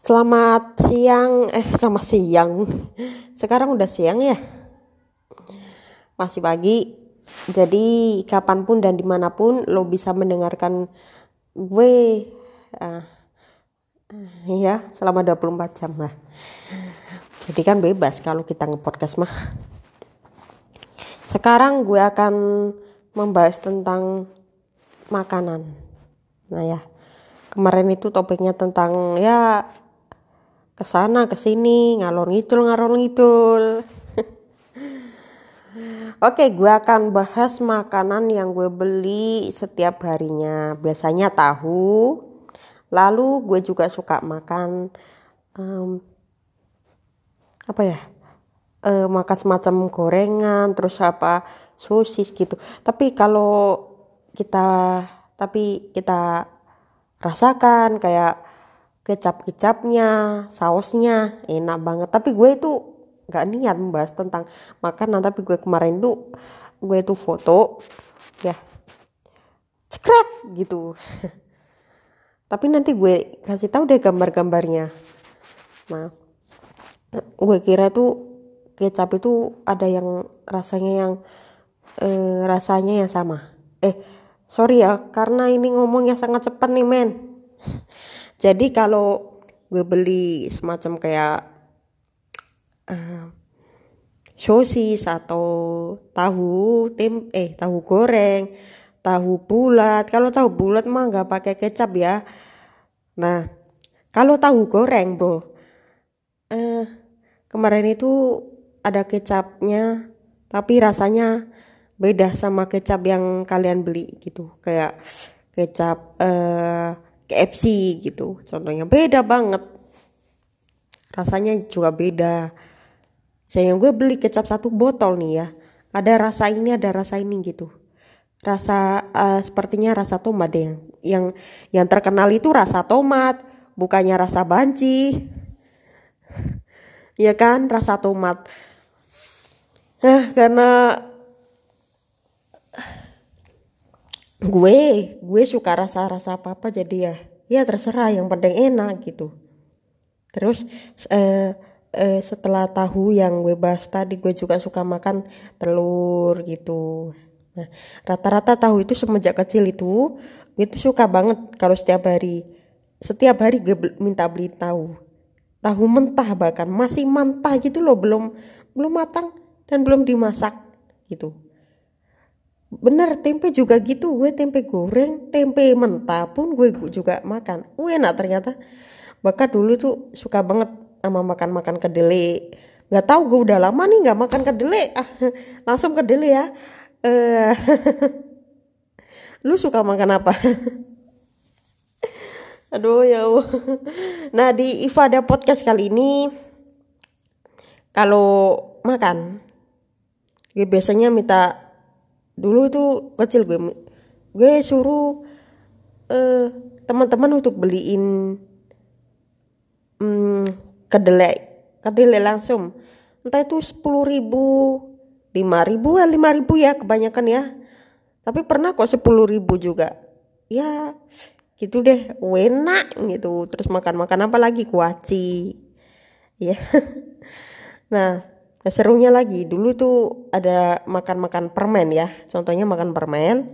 Selamat siang, eh sama siang. Sekarang udah siang ya. Masih pagi. Jadi kapan pun dan di mana pun lo bisa mendengarkan gue. Uh, ya selama 24 jam lah. Jadi kan bebas kalau kita nge-podcast mah. Sekarang gue akan membahas tentang makanan. Nah ya, kemarin itu topiknya tentang ya ke sana ke sini ngalor ngidul ngalor ngidul Oke, gue akan bahas makanan yang gue beli setiap harinya. Biasanya tahu. Lalu gue juga suka makan um, apa ya? Uh, makan semacam gorengan, terus apa sosis gitu. Tapi kalau kita tapi kita rasakan kayak kecap-kecapnya, sausnya enak banget. Tapi gue itu nggak niat membahas tentang makanan, tapi gue kemarin tuh gue tuh foto ya cekrek gitu. tapi nanti gue kasih tahu deh gambar-gambarnya. Nah, gue kira tuh kecap itu ada yang rasanya yang eh, rasanya yang sama. Eh, sorry ya, karena ini ngomongnya sangat cepat nih men. Jadi kalau gue beli semacam kayak uh, sosis atau tahu tem eh tahu goreng tahu bulat. Kalau tahu bulat mah nggak pakai kecap ya. Nah kalau tahu goreng bro uh, kemarin itu ada kecapnya tapi rasanya beda sama kecap yang kalian beli gitu. Kayak kecap uh, KFC gitu. Contohnya beda banget. Rasanya juga beda. Saya gue beli kecap satu botol nih ya. Ada rasa ini ada rasa ini gitu. Rasa uh, sepertinya rasa tomat deh. Yang yang terkenal itu rasa tomat bukannya rasa banci. Ya kan rasa tomat. Nah karena gue gue suka rasa-rasa apa apa jadi ya ya terserah yang penting enak gitu. Terus eh, eh, setelah tahu yang gue bahas tadi gue juga suka makan telur gitu. Nah rata-rata tahu itu semenjak kecil itu gue tuh suka banget kalau setiap hari setiap hari gue minta beli tahu. Tahu mentah bahkan masih mentah gitu loh belum belum matang dan belum dimasak gitu bener tempe juga gitu. Gue tempe goreng tempe mentah pun gue juga makan. Enak ternyata. Bahkan dulu tuh suka banget sama makan makan kedelai. Nggak tahu gue udah lama nih nggak makan kedelai. Ah, langsung kedelai ya. Uh, lu suka makan apa? Aduh ya Allah. nah di Ifada podcast kali ini kalau makan gue biasanya minta dulu itu kecil gue gue suruh uh, teman-teman untuk beliin um, kedelai kedelai langsung. Entah itu sepuluh ribu lima ribu ya lima ribu ya kebanyakan ya. Tapi pernah kok sepuluh ribu juga. Ya gitu deh enak gitu. Terus makan makan apa lagi? Kuaci. Ya nah Nah, serunya lagi dulu tuh ada makan-makan permen ya. Contohnya makan permen.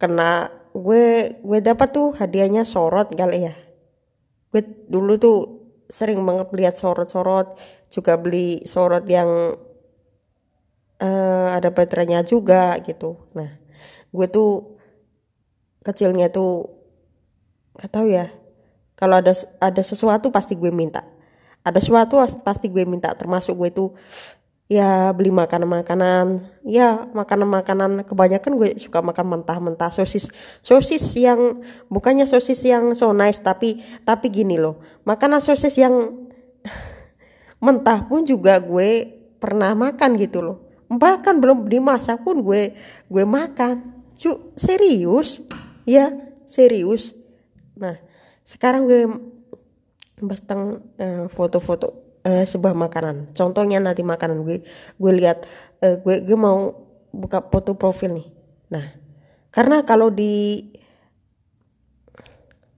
Karena gue gue dapat tuh hadiahnya sorot kali ya. Gue dulu tuh sering banget lihat sorot-sorot, juga beli sorot yang uh, ada baterainya juga gitu. Nah, gue tuh kecilnya tuh gak tahu ya. Kalau ada ada sesuatu pasti gue minta ada sesuatu pasti gue minta termasuk gue tuh ya beli makanan-makanan. Ya makanan-makanan kebanyakan gue suka makan mentah-mentah. Sosis sosis yang bukannya sosis yang so nice tapi tapi gini loh. Makanan sosis yang mentah pun juga gue pernah makan gitu loh. Bahkan belum dimasak pun gue gue makan. Cu serius? Ya serius. Nah sekarang gue tentang uh, eh, foto-foto uh, sebuah makanan. Contohnya nanti makanan. Gue gue lihat uh, gue gue mau buka foto profil nih. Nah karena kalau di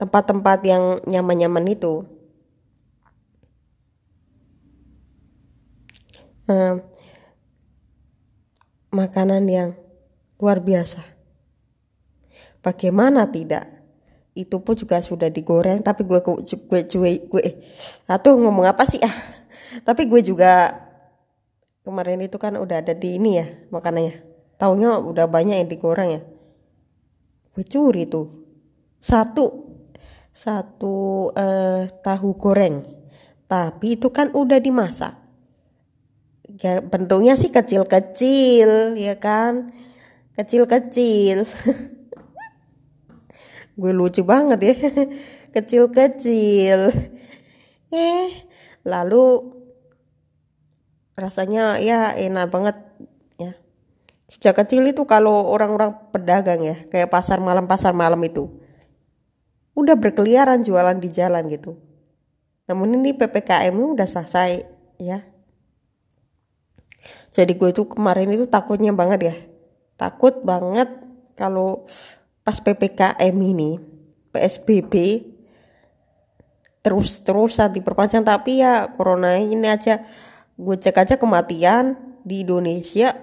tempat-tempat yang nyaman-nyaman itu uh, makanan yang luar biasa. Bagaimana tidak? Itu pun juga sudah digoreng, tapi gue gue gue gue, gue eh, atau ngomong apa sih ah? Tapi gue juga kemarin itu kan udah ada di ini ya makanannya. Taunya udah banyak yang digoreng ya. Gue curi tuh satu satu eh, tahu goreng, tapi itu kan udah dimasak ya bentuknya sih kecil-kecil ya kan kecil-kecil gue lucu banget ya. Kecil-kecil. Eh lalu rasanya ya enak banget ya. Sejak kecil itu kalau orang-orang pedagang ya kayak pasar malam pasar malam itu udah berkeliaran jualan di jalan gitu. Namun ini ppkm udah selesai ya. Jadi gue itu kemarin itu takutnya banget ya. Takut banget kalau pas ppkm ini psbb terus-terusan diperpanjang. Tapi ya corona ini aja gue cek aja kematian di Indonesia.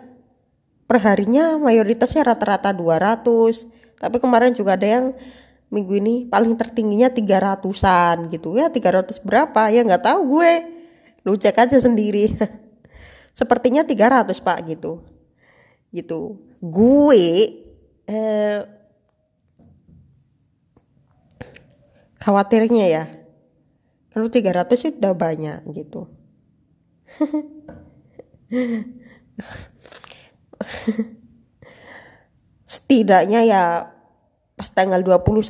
Perharinya mayoritasnya rata-rata 200 tapi kemarin juga ada yang minggu ini paling tertingginya 300an gitu. Ya 300 berapa? Ya nggak tahu gue. Lu cek aja sendiri. Sepertinya 300 pak gitu. Gitu. Gue eh, khawatirnya ya. Kalau 300 sudah banyak gitu. Setidaknya ya pas tanggal 21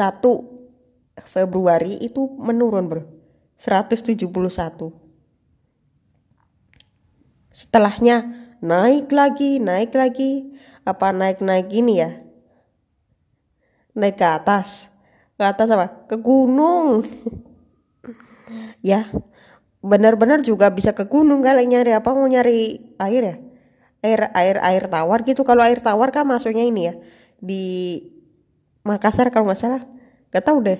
Februari itu menurun bro. 171 setelahnya naik lagi naik lagi. Apa naik naik ini ya? Naik ke atas ke atas apa? Ke gunung. Ya benar-benar juga bisa ke gunung kali nyari apa mau nyari air ya? Air air air tawar gitu. Kalau air tawar kan masuknya ini ya di Makassar kalau nggak salah. Nggak tahu deh.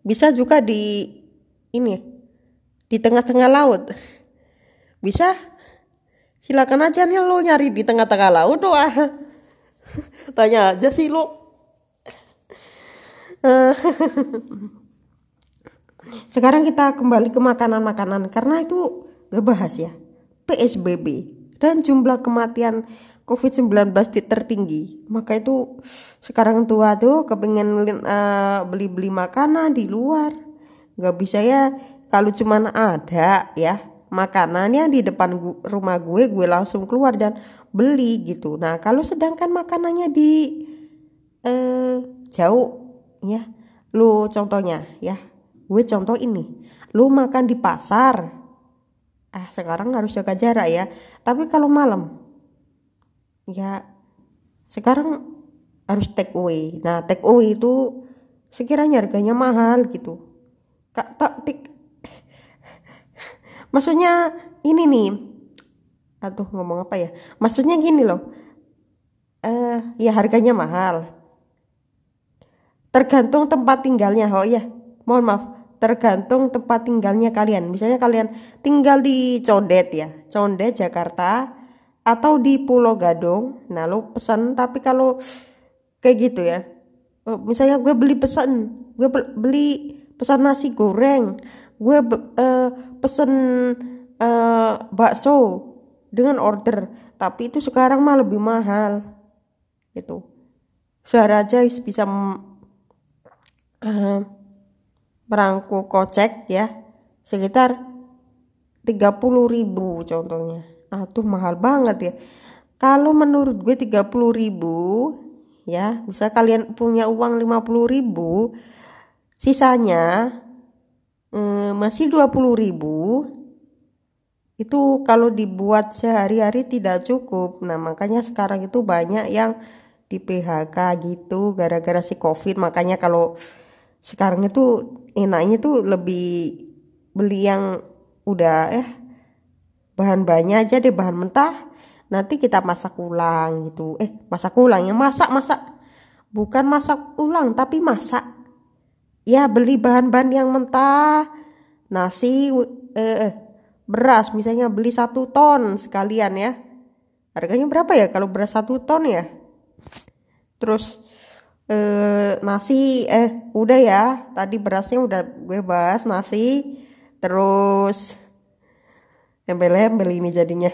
Bisa juga di ini di tengah-tengah laut. Bisa. Silakan aja nih lo nyari di tengah-tengah laut ah tanya aja sih lo sekarang kita kembali ke makanan-makanan karena itu gak bahas ya. PSBB dan jumlah kematian COVID-19 tertinggi. Maka itu sekarang tua tuh kepengen uh, beli-beli makanan di luar. Gak bisa ya kalau cuman ada ya makanannya di depan rumah gue gue langsung keluar dan beli gitu. Nah kalau sedangkan makanannya di eh, jauh ya lu contohnya ya. Gue contoh ini. Lu makan di pasar. Ah sekarang harus jaga jarak ya. Tapi kalau malam ya sekarang harus take away. Nah take away itu sekiranya harganya mahal gitu. Kak tak maksudnya ini nih. Aduh ngomong apa ya? Maksudnya gini loh. Eh uh, ya harganya mahal tergantung tempat tinggalnya. Oh ya mohon maaf. Tergantung tempat tinggalnya kalian. Misalnya kalian tinggal di Condet ya. Condet Jakarta atau di Pulau Gadung. Nah lo pesan tapi kalau kayak gitu ya. Oh, misalnya gue beli pesan gue beli pesan nasi goreng gue uh, pesen uh, bakso dengan order tapi itu sekarang mah lebih mahal itu sehari aja bisa uh, merangkul kocek ya sekitar 30 ribu contohnya. Ah mahal banget ya. Kalau menurut gue 30 ribu ya bisa kalian punya uang 50 ribu sisanya eh, masih 20 ribu itu kalau dibuat sehari-hari tidak cukup. Nah makanya sekarang itu banyak yang di PHK gitu gara-gara si covid. Makanya kalau sekarang itu enaknya tuh lebih beli yang udah eh bahan banyak aja deh bahan mentah. Nanti kita masak ulang gitu. Eh masak ulang ya masak masak. Bukan masak ulang tapi masak. Ya beli bahan-bahan yang mentah. Nasi eh, eh beras misalnya beli satu ton sekalian ya. Harganya berapa ya kalau beras satu ton ya? Terus eh, nasi eh udah ya. Tadi berasnya udah gue bahas nasi terus embel-embel ini jadinya.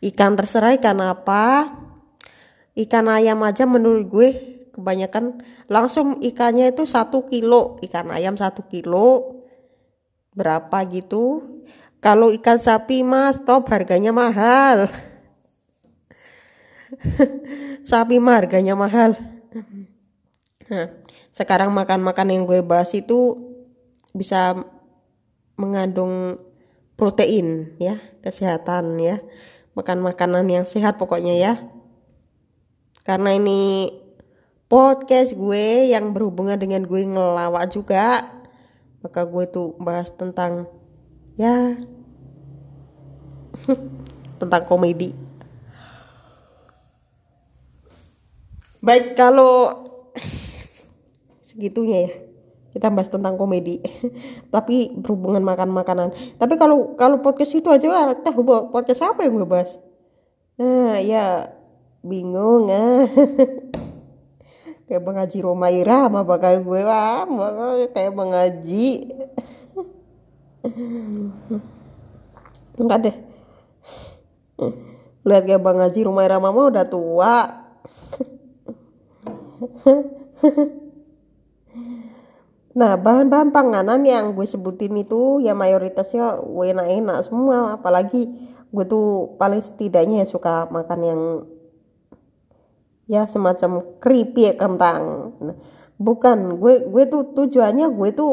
Ikan terserah ikan apa. Ikan ayam aja menurut gue kebanyakan langsung ikannya itu satu kilo. Ikan ayam satu kilo berapa gitu. Kalau ikan sapi mas top harganya mahal sapi mah harganya mahal. Nah, sekarang makan-makan yang gue bahas itu bisa mengandung protein ya kesehatan ya. Makan makanan yang sehat pokoknya ya. Karena ini podcast gue yang berhubungan dengan gue ngelawak juga maka gue tuh bahas tentang ya tentang komedi baik kalau segitunya ya. Kita bahas tentang komedi tapi berhubungan makan makanan. Tapi kalau kalau podcast itu aja tahu podcast apa yang gue bahas? Nah ya bingung ah. Kayak Bang Haji Romaira sama bakal gue wah kayak Bang Haji. Enggak deh. Lihat kayak Bang Haji Romaira mama udah tua Nah, bahan-bahan panganan yang gue sebutin itu ya mayoritasnya enak-enak semua. Apalagi gue tuh paling setidaknya ya suka makan yang ya semacam keripik kentang. Nah, bukan gue gue tuh tujuannya gue tuh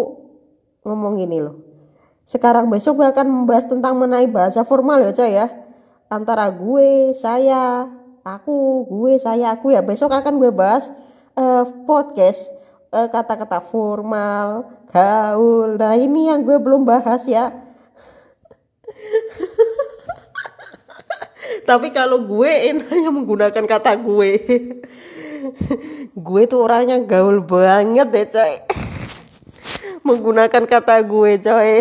ngomong gini loh. Sekarang besok gue akan membahas tentang mengenai bahasa formal ya coy ya. Antara gue saya aku gue saya aku. Ya besok akan gue bahas uh, podcast eh, kata-kata formal gaul. Nah ini yang gue belum bahas ya. Tapi kalau gue enaknya menggunakan kata gue. Gue tuh orangnya gaul banget deh coy. Menggunakan kata gue coy.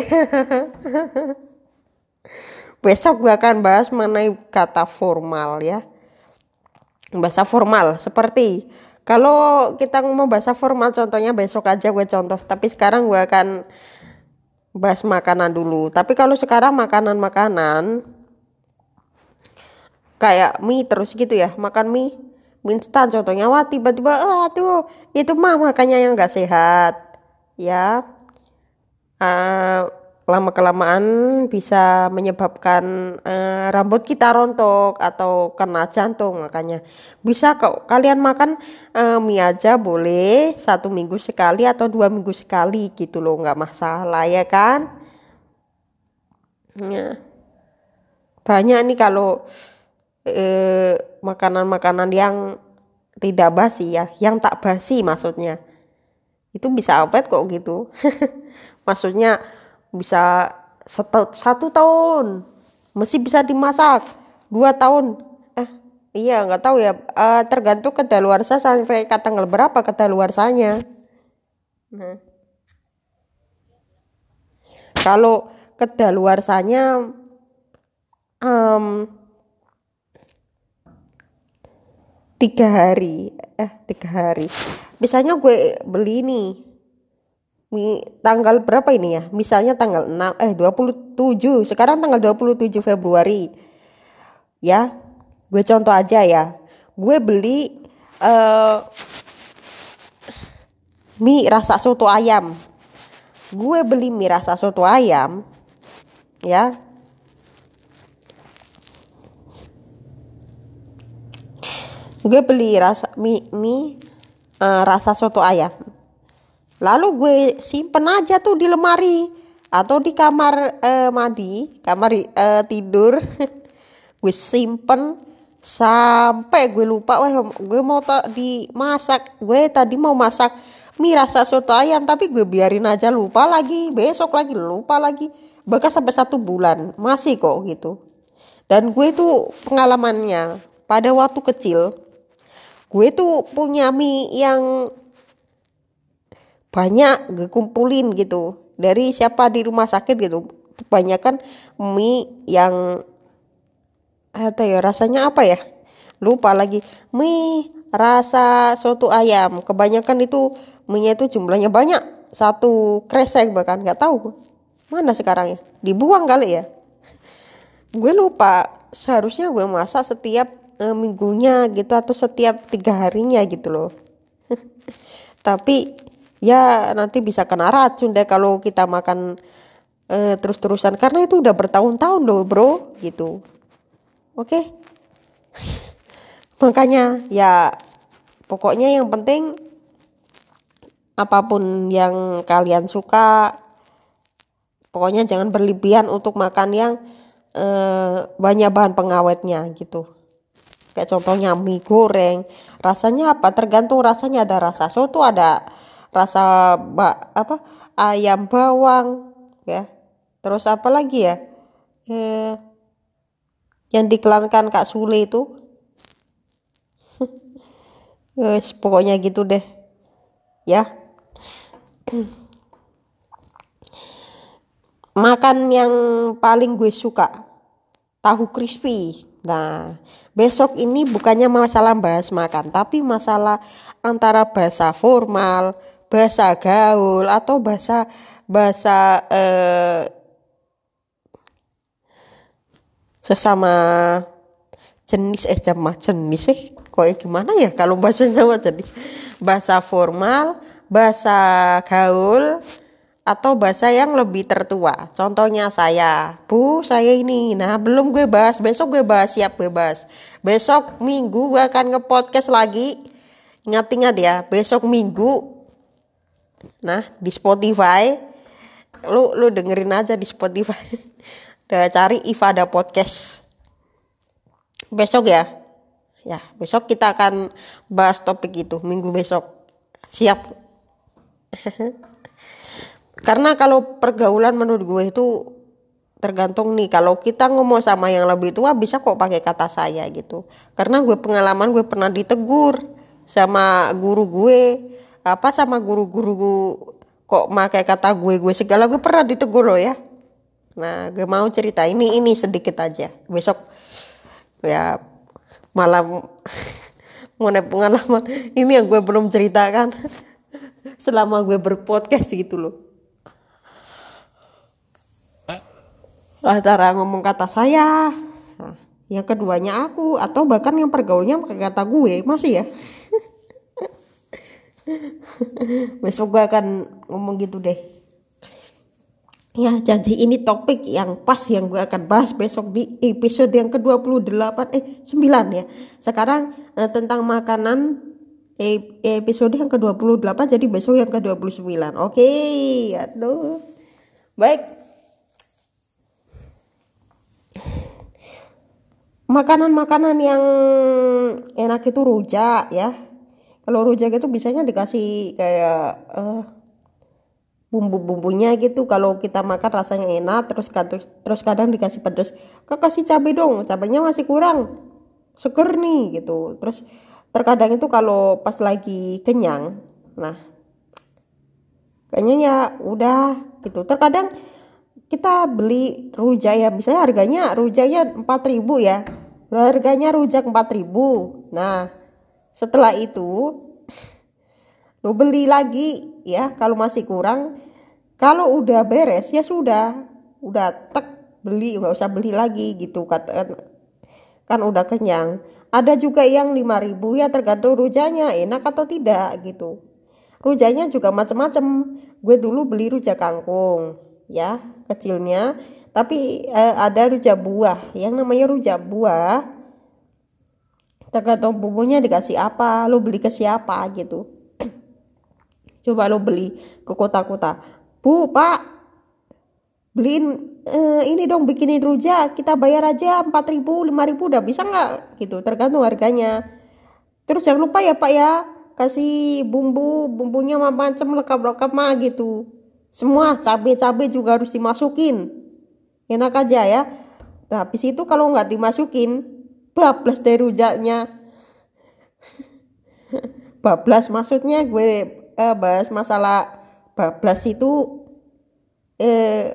Besok gue akan bahas mengenai kata formal ya. Bahasa formal seperti kalau kita ngomong bahasa formal contohnya besok aja gue contoh. Tapi sekarang gue akan bahas makanan dulu. Tapi kalau sekarang makanan-makanan kayak mie terus gitu ya. Makan mie mie instan contohnya wah tiba-tiba ah tuh itu mah makanya yang nggak sehat. Ya. Uh, lama kelamaan bisa menyebabkan uh, rambut kita rontok atau kena jantung makanya bisa kok kalian makan uh, mie aja boleh satu minggu sekali atau dua minggu sekali gitu loh nggak masalah ya kan ya banyak nih kalau eh, makanan-makanan yang tidak basi ya, yang tak basi maksudnya. Itu bisa awet kok gitu. maksudnya bisa satu, satu tahun. Masih bisa dimasak dua tahun. Eh iya nggak tahu ya. Uh, tergantung kedaluarsa sampai ke tanggal berapa kedaluarsanya. Nah. Kalau kedaluarsanya um, tiga hari. Eh tiga hari. Misalnya gue beli nih Mi, tanggal berapa ini ya? Misalnya tanggal 6 eh 27 sekarang tanggal 27 Februari. Ya gue contoh aja ya. Gue beli uh, mie rasa soto ayam. Gue beli mie rasa soto ayam ya. Gue beli rasa mie mie uh, rasa soto ayam lalu gue simpen aja tuh di lemari atau di kamar uh, mandi kamar uh, tidur. Gue simpen sampai gue lupa wah gue mau tak dimasak. Gue tadi mau masak mie rasa soto ayam tapi gue biarin aja lupa lagi. Besok lagi lupa lagi. Bahkan sampai satu bulan masih kok gitu. Dan gue tuh pengalamannya pada waktu kecil gue tuh punya mie yang banyak kumpulin gitu. Dari siapa di rumah sakit gitu. Kebanyakan mie yang ada ya rasanya apa ya? Lupa lagi. Mie rasa soto ayam. Kebanyakan itu mie itu jumlahnya banyak. Satu kresek bahkan nggak tahu mana sekarang ya. Dibuang kali ya. Gue lupa. Seharusnya gue masak setiap e, minggunya gitu atau setiap tiga harinya gitu loh. Tapi ya nanti bisa kena racun deh kalau kita makan e, terus-terusan. Karena itu udah bertahun-tahun loh bro gitu. Oke? Okay? makanya ya pokoknya yang penting apa pun yang kalian suka pokoknya jangan berlebihan untuk makan yang eh, banyak bahan pengawetnya gitu. Kayak contohnya mie goreng. Rasanya apa? Tergantung rasanya. Ada rasa soto ada rasa ba, apa ayam bawang ya terus apa lagi ya eh, yang dikelankan Kak Sule itu Yes, pokoknya gitu deh. Ya. Makan yang paling gue suka tahu crispy. Nah, besok ini bukannya masalah bahas makan, tapi masalah antara bahasa formal, bahasa gaul atau bahasa bahasa eh, sesama jenis eh sama jenis sih kok eh, gimana ya kalau bahasa sama jenis? Bahasa formal bahasa gaul atau bahasa yang lebih tertua. Contohnya saya. Bu saya ini. Nah belum gue bahas. Besok gue bahas siap gue bahas. Besok minggu gue akan nge-podcast lagi. Ingat-ingat ya besok minggu nah di Spotify lu lu dengerin aja di Spotify. Udah cari Ifada Podcast. Besok ya? Ya besok kita akan bahas topik itu minggu besok. Siap? Karena kalau pergaulan menurut gue itu tergantung nih kalau kita ngomong sama yang lebih tua bisa kok pakai kata saya gitu. Karena gue pengalaman gue pernah ditegur sama guru gue apa sama guru-guru kok pakai kata gue gue segala gue pernah ditegur loh ya. Nah gue mau cerita ini ini sedikit aja. Besok ya malam mengenai pengalaman ini yang gue belum ceritakan. Selama gue berpodcast gitu loh. Antara ngomong kata saya nah, yang keduanya aku atau bahkan yang pergaulnya kata gue masih ya besok gue akan ngomong gitu deh Ya, janji ini topik yang pas yang gue akan bahas besok di episode yang ke-28 eh 9 ya. Sekarang eh, tentang makanan eh, episode yang ke-28 jadi besok yang ke-29. Oke, okay. aduh. Baik. Makanan-makanan yang enak itu rujak ya. Kalau rujak itu biasanya dikasih kayak uh, bumbu-bumbunya gitu. Kalau kita makan rasanya enak terus terus kadang dikasih pedas kak kasih cabai dong cabainya masih kurang. Seger nih gitu. Terus terkadang itu kalau pas lagi kenyang nah kayaknya ya udah gitu. Terkadang kita beli rujak ya misalnya harganya rujaknya 4000 ya. Harganya rujak 4000 nah setelah itu lo beli lagi ya. Kalau masih kurang kalau udah beres ya sudah. Udah tek beli nggak usah beli lagi gitu. Kata kan udah kenyang. Ada juga yang 5000 ya tergantung rujaknya enak atau tidak gitu. Rujaknya juga macam-macam gue dulu beli rujak kangkung ya kecilnya. Tapi eh, ada rujak buah yang namanya rujak buah tergantung bumbunya dikasih apa lo beli ke siapa gitu. Coba lo beli ke kota-kota. Bu pak beliin uh, ini dong bikinin rujak kita bayar aja 4000 5000 udah bisa nggak? Gitu tergantung harganya. Terus jangan lupa ya pak ya kasih bumbu bumbunya macam lengkap-lengkap mah gitu. Semua cabai-cabai juga harus dimasukin. Enak aja ya. Nah habis itu kalau nggak dimasukin bablas dari rujaknya. Bablas maksudnya gue eh, bahas masalah bablas itu eh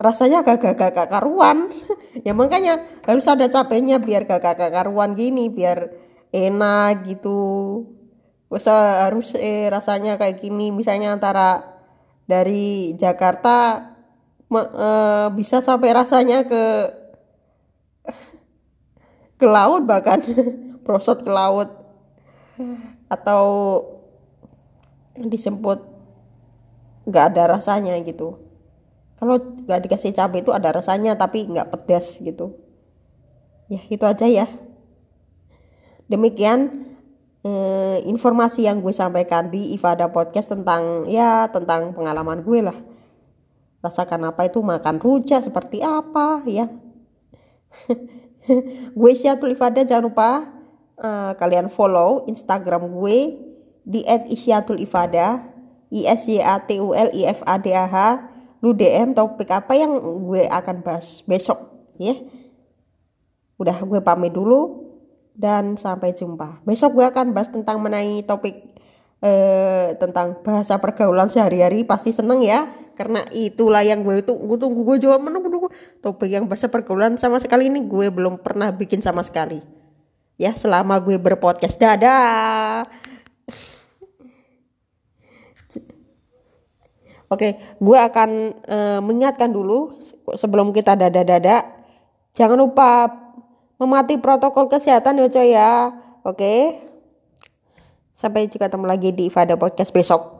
rasanya gak-gak-gak karuan. Ya makanya harus ada capeknya biar gak-gak karuan gini biar enak gitu. Usah harus eh, rasanya kayak gini. Misalnya antara dari Jakarta eh, bisa sampai rasanya ke ke laut bahkan. Prosot ke laut. Atau disebut nggak ada rasanya gitu. Kalau nggak dikasih cabai itu ada rasanya tapi nggak pedas gitu. Ya itu aja ya. Demikian eh, informasi yang gue sampaikan di Ifada Podcast tentang ya tentang pengalaman gue lah. Rasakan apa itu makan rujak seperti apa ya gue Syatul Ifada jangan lupa uh, kalian follow Instagram gue di @isyatul_ifada i s y a t u l i f a d a h. Lu DM topik apa yang gue akan bahas besok ya. Udah gue pamit dulu dan sampai jumpa. Besok gue akan bahas tentang mengenai topik eh, tentang bahasa pergaulan sehari-hari. Pasti seneng ya karena itulah yang gue itu gue tunggu gue jawab menunggu nunggu topik yang bahasa pergaulan sama sekali ini gue belum pernah bikin sama sekali ya selama gue berpodcast dadah Oke, gue akan uh, mengingatkan dulu sebelum kita dada-dada. Jangan lupa memati protokol kesehatan ya coy ya. Oke. Sampai jumpa ketemu lagi di Fada Podcast besok.